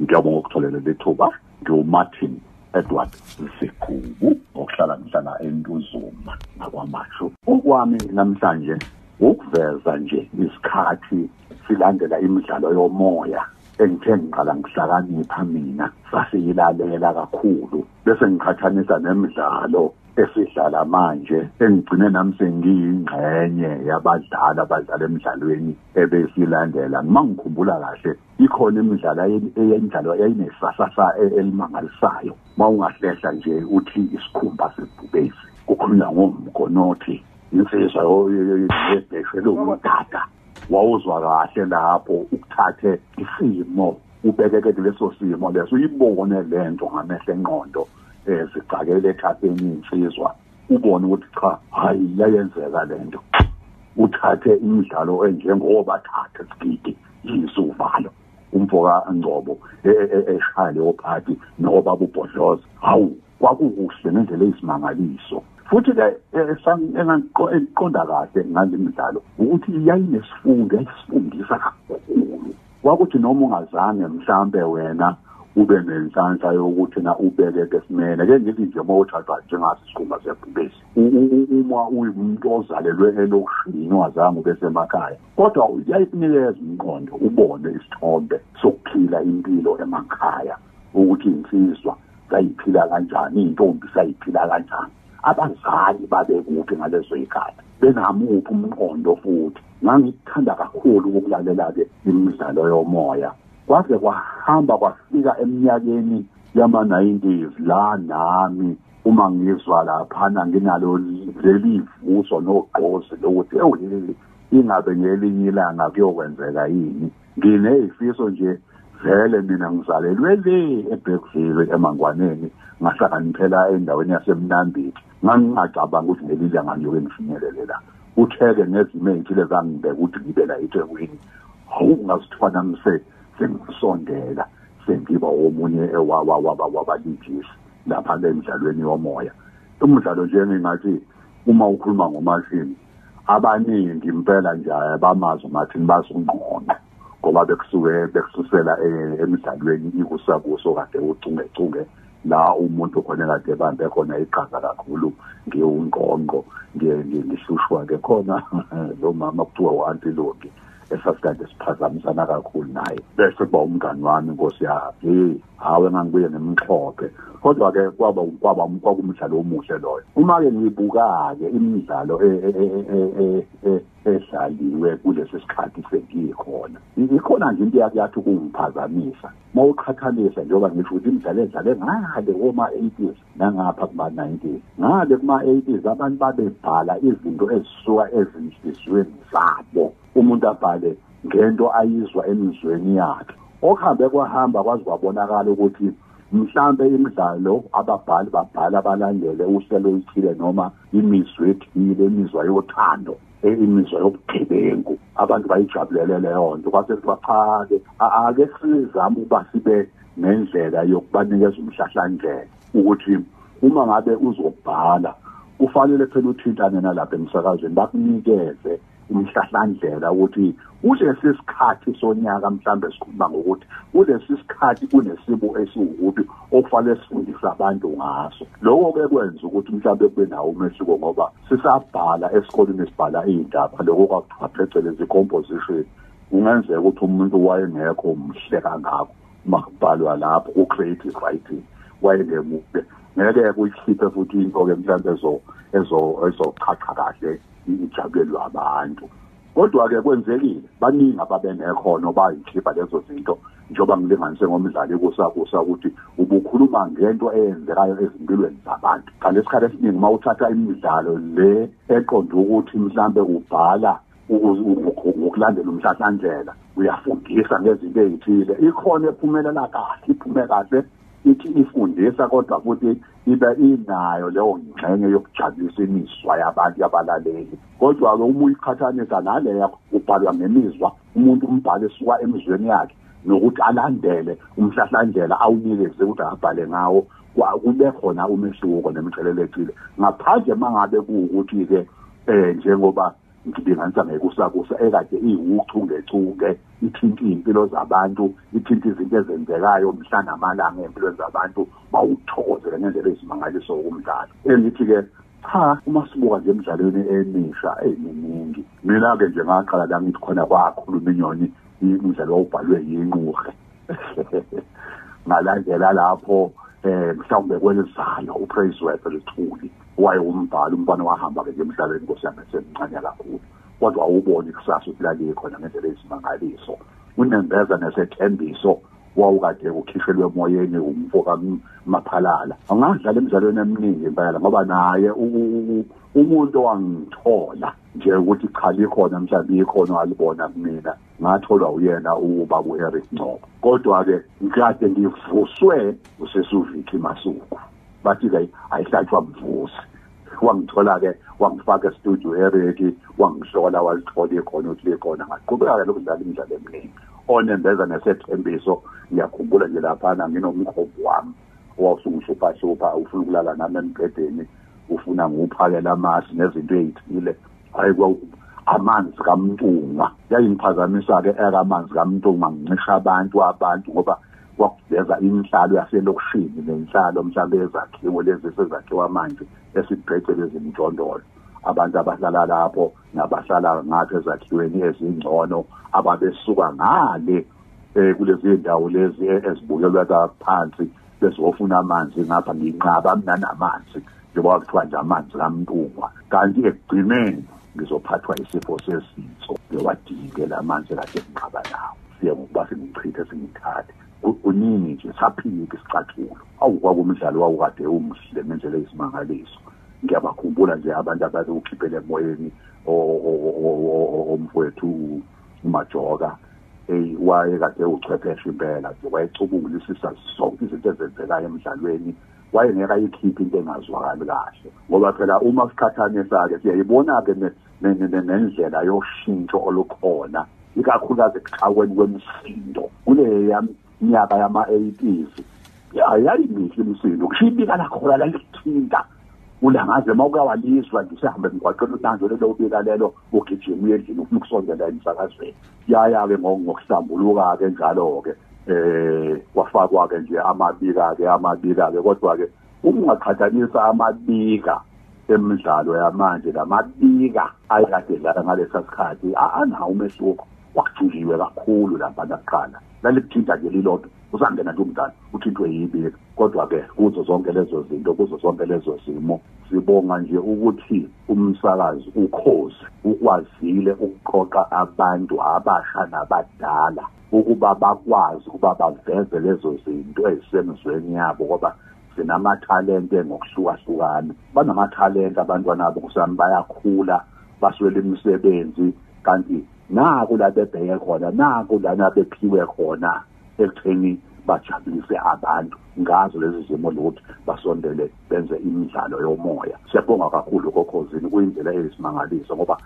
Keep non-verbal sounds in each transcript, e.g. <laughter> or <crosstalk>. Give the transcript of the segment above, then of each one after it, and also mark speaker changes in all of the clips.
Speaker 1: ngiyabonga ukutholela lethuba ngiwumartin edward zigubu okuhlala ngihlala entuzuma nakwamasho okwami namhlanje ukuveza nje isikhathi silandela imidlalo yomoya engithe ngiqala ngihlakanipha mina. Sasiyilalela kakhulu bese ngiqhathanisa nemidlalo esidlala manje engigcine nami sengiyingxenye yabadlali abadlala emidlalweni ebesilandela. Uma ngikhumbula kahle ikhona imidlalo eyendlalo yayinesasasa elimangalisayo. Uma ungahlehla nje uthi isikhumba sebhubesi kukhulunywa ngomgonothi insizwa yebheshelo umdada wawuzwa kahle lapho ukuthathe isimo ubekeke kuleso simo leso uyibone lento ngamehlo engqondo. Ezicakele ekhafeni insizwa ubone ukuthi cha hayi yayenzeka lento uthathe imidlalo enjengoba thatha skidi yisuvalo umfoka Ngcobo e, e, e, eshaya leyo party noba ubhodloza hawu kwakukuhle ngendlela eyisimangaliso futhi ke engiqonda kahle ngale midlalo ukuthi yayinesifundo yayisifundisa kakhulu kwakuthi noma ungazange mhlambe wena ube nenhlanhla yokuthi na ubekeke simene ke ngithi nje uma uthathwa njengasi isikhumba sebhubesi uma uyimuntu ozalelwe elokishini wazange ube semakhaya kodwa uyayikunikeza umqondo ubone isithombe sokuphila impilo emakhaya ukuthi insizwa sayiphila kanjani iy'ntombi sayiphila kanjani. Abazali babekuphi ngalezo yikhathi benamuphi umqondo futhi? Ngangikuthanda kakhulu ukulalela-ke imidlalo yomoya. Kwaze kwahamba kwafika eminyakeni yama-90s la nami uma ngizwa laphana nginalo leli vuso nogqozi lokuthi ewu ingabe ngelinye ilanga kuyokwenzeka yini? Ngineyifiso nje vele mina ngizalelwe le eBergville emangwaneni ngahlakaniphela endaweni yasemnambithi ngangingacabanga ukuthi ngelinye ilanga ngiyoke ngifinyelele la. Utheke ngezimo ey'thile zangibeka ukuthi ngibe la eThekwini. Hawu ngazithiwa nami sengisondela sengiba omunye wabalingisi lapha emidlalweni yomoya. Umdlalo nje ngingathi uma ukhuluma ngomashini abaningi impela nje bamazi umathini basungqondo ngoba bekusuke bekususela emidlalweni ikusakuso kade ucungecunge la umuntu khona kade bambe khona iqhaza kakhulu ngiwungqongqo ngihlushwa ke khona <laughs> lo mama kuthiwa u-antilogi esasikade siphazamisana kakhulu naye. Bese kuba umngani wami nkosi yami hawe engangibuye ngemxhophe kodwa-ke kwaba kwaba kwakumdlalo omuhle loyo. Uma-ke ngiyibuka-ke imidlalo edlaliwe kulesi sikhathi sengikhona ikhona nje into yakuyathi ukungiphazamisa. Uma uqhathanisa njengoba ngisho ukuthi imidlalo edlale ngale koma-eighties nangapha kuma-nineties ngale kuma-eighties abantu babebhala izinto ezisuka umuntu abhale ngento ayizwa emizweni yakhe. Okuhambe kwahamba kwaze kwabonakala ukuthi mhlambe imidlalo ababhali babhala abalandele uhlelo oluthile noma imizwa ethile imizwa yothando imizwa yobugebengu. Abantu bayijabulele leyo nto. Kwase kuthiwa cha-ke ake sizame ukuba sibe nendlela yokubanikeza umhlahlandlela ukuthi uma ngabe uzobhala kufanele phela uthintane nalapha emsakazweni bakunikeze umhlahlandlela ukuthi kulesi sikhathi sonyaka mhlambe sikhuluma ngokuthi kulesi sikhathi kunesimo esiwukuthi okufanele sifundise abantu ngaso. Lokho ke kwenza ukuthi mhlambe kube nawo umehluko ngoba sisabhala esikoleni sibhala iy'ndaba lokho kwakuthiwa phecelezi i-composition kungenzeka ukuthi umuntu wayengekho mhle kangako uma kubhalwa lapho ku-creative writing wayengemuhle ngeke kuyikhiphe futhi into-ke mhlawumbe ezochacha kahle. Ijabulelwe abantu kodwa-ke kwenzekile baningi ababenekhono bayikhipha lezo zinto njengoba ngilinganise ngomdlalo ekusakusa ukuthi ubukhuluma ngento eyenzekayo ezimpilweni zabantu. Kanti esikhathi esiningi uma uthatha imidlalo le eqonde ukuthi mhlambe ubhala ukulandela umhlahlandlela uyafundisa ngezinto ey'thile ikhona ephumelela kahle iphume kahle ithi ifundisa kodwa futhi ibe inayo leyo ngxenye yokujabulisa imizwa yabantu abalaleli kodwa-ke uma uyiqhathanisa naleya ubhalwa ngemizwa umuntu umbhalo esuka emizweni yakhe nokuthi alandele umhlahlandlela awunikeze ukuthi abhale ngawo. Kube khona umehluko nemthelela ethile ngaphandle mangabe kuwukuthi-ke um njengoba ngilinganisa ngekusakusa ekade iwuchungechunge ithinta iy'mpilo zabantu ithinta izinto ezenzekayo mhla namalanga ey'mpilweni zabantu bawuthokozele ngendlela eyisimangaliso kumdlalo. Engithi-ke cha uma sibuka nje emidlalweni emisha eyiminingi mina-ke nje ngaqala la ngithi khona kwakhuluma inyoni umdlalo wawubhalwe yinquhe <laughs> ngalandela lapho eh mhlawumbe kwelizalo uPraiseworth Lithuli wayewombhalo umbhalo wahamba-ke nje emhlabeni nkosi yami semncane kakhulu. Kodwa awuboni ikusasa ukuthi lalikhona ngendlela eyisimangaliso unembeza nesethembiso wawukade ukhishelwe emoyeni umfo kamaphalala angadlala emidlalweni eminingi impela ngoba naye umuntu owangithola nje ukuthi cha likhona mhlawumbe ikhono alibona kumina. Ngatholwa uyena ubaba uEric Ncoko kodwa-ke ngikade ngivuswe usesuviki masuku. Bathi-ke ayihlatshwa mvusi. Wangithola-ke wangifaka estudio Eric wangihlola walithola ikhono ukuthi likhona ngaqhubeka-ke lokudlala imidlalo eminingi. Onembeza nesethembiso ngiyakhumbula nje laphana nginomkhombo wami owawusungihluphahlupha ufuna ukulala nami embhedeni ufuna ngiwuphakela amasi nezinto ey'thile. Hayi amanzi kamntungwa yayingiphazamisa-ke ekamanzi kamntungwa ngincisha abantu abantu ngoba kwakuveza inhlalo yaselokishini nenhlalo mhlawumbe ezakhiwo lezi sezakhiwa manje esibhecele zimjondolo abantu abahlala lapho nabahlala ngapha ezakhiweni ezingcono ababesuka ngale eh kulezi ndawo lezi ezibukelwa kaphansi bezofuna amanzi ngapha nginqaba mina namanzi njengoba kuthiwa nje amanzi kamntungwa. Kanti ekugcineni ngizophathwa isifo sesitho ngiwadingela amanzi kade nginqaba nawo. Siye ngokuba sengichithe sengithathe kuningi nje saphike isicathulo awukwakumdlalo wawukade umuhle ngendlela eyisimangaliso ngiyabakhumbula nje abantu abake ukhiphele emoyeni omfowethu umajoka. Ey wayekade uchwepheshe impela nje wayecubulisisa zonke izinto ezenzekayo emidlalweni. Wayengeka yikhiphi into engazwakali kahle ngoba phela uma siqhathanisa-ke siyayibona-ke nendlela yoshintsho olukhona ikakhulukazi ekuxhakweni kwemisindo kuleya minyaka yama-80s yayimihle imisindo kusho ibika lakhona lalithinta ulangaze uma ukuyawalizwa nje usehambe emgwaqeni utanzo lelo ubika lelo ugijima uye endlini ufuna ukusondela emsakazweni. Yaya-ke ngokuhlambuluka-ke njalo-ke eh kwafakwa-ke nje amabika-ke amabika-ke. Kodwa-ke ungaqhathanisa amabika emidlalo yamanje lamabika ayekade dlala ngalesa sikhathi anawo umehluko. Wakujuliwe kakhulu lapha nakuqala lalikuthinta nje lilodwa. Usangena nje umdlalo uthintwe yibika kodwa-ke kuzo zonke lezo zinto kuzo zonke lezo zimo sibonga nje ukuthi umsakazi ukhozi ukwazile ukuqoqa abantu abasha nabadala ukuba bakwazi ukuba baveze lezo zinto ezisemzweni yabo ngoba sinamathalente ngokuhlukahlukana. Banamathalente abantwana abo kusami bayakhula baswele imisebenzi kanti naku la bebheke khona naku lana bephiwe khona ekutheni bajabulise abantu ngazo lezi zimo lokuthi basondele benze imidlalo yomoya. Siyabonga kakhulu kokhozini kuyindlela eyisimangaliso ngoba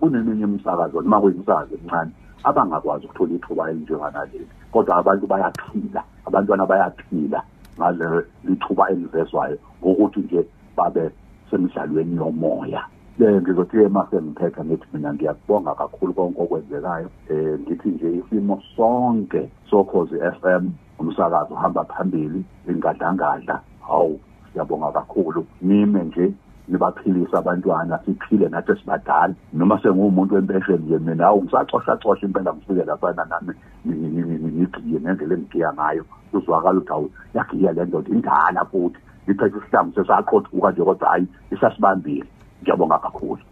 Speaker 1: kuneminye imisakazo noma kuyimisakazo emincane abangakwazi ukuthola ithuba elinjenganaleli kodwa abantu bayaphila abantwana bayaphila ngale lithuba elivezwayo ngokuthi nje babe semidlalweni yomoya. Ngizothi-ke uma sengiphetha ngithi mina ngiyakubonga kakhulu konke okwenzekayo. Um ngithi nje isimo sonke sokhozi f m umsakazo uhamba phambili ingadlangadla. Hawu siyabonga kakhulu. Nime nje nibaphilise abantwana siphile nathi esibadala noma sengumuntu wempesheni nje mina hawu ngisacoshacosha impela ngifike laphana nami ngigiye ngendlela engigiya ngayo. Kuzwakala ukuthi hawu yagiya le ndoda indala futhi. Ngiphethe isihlangu sesaqothuka nje kodwa hhayi isasibambile. Ngiyabonga kakhulu.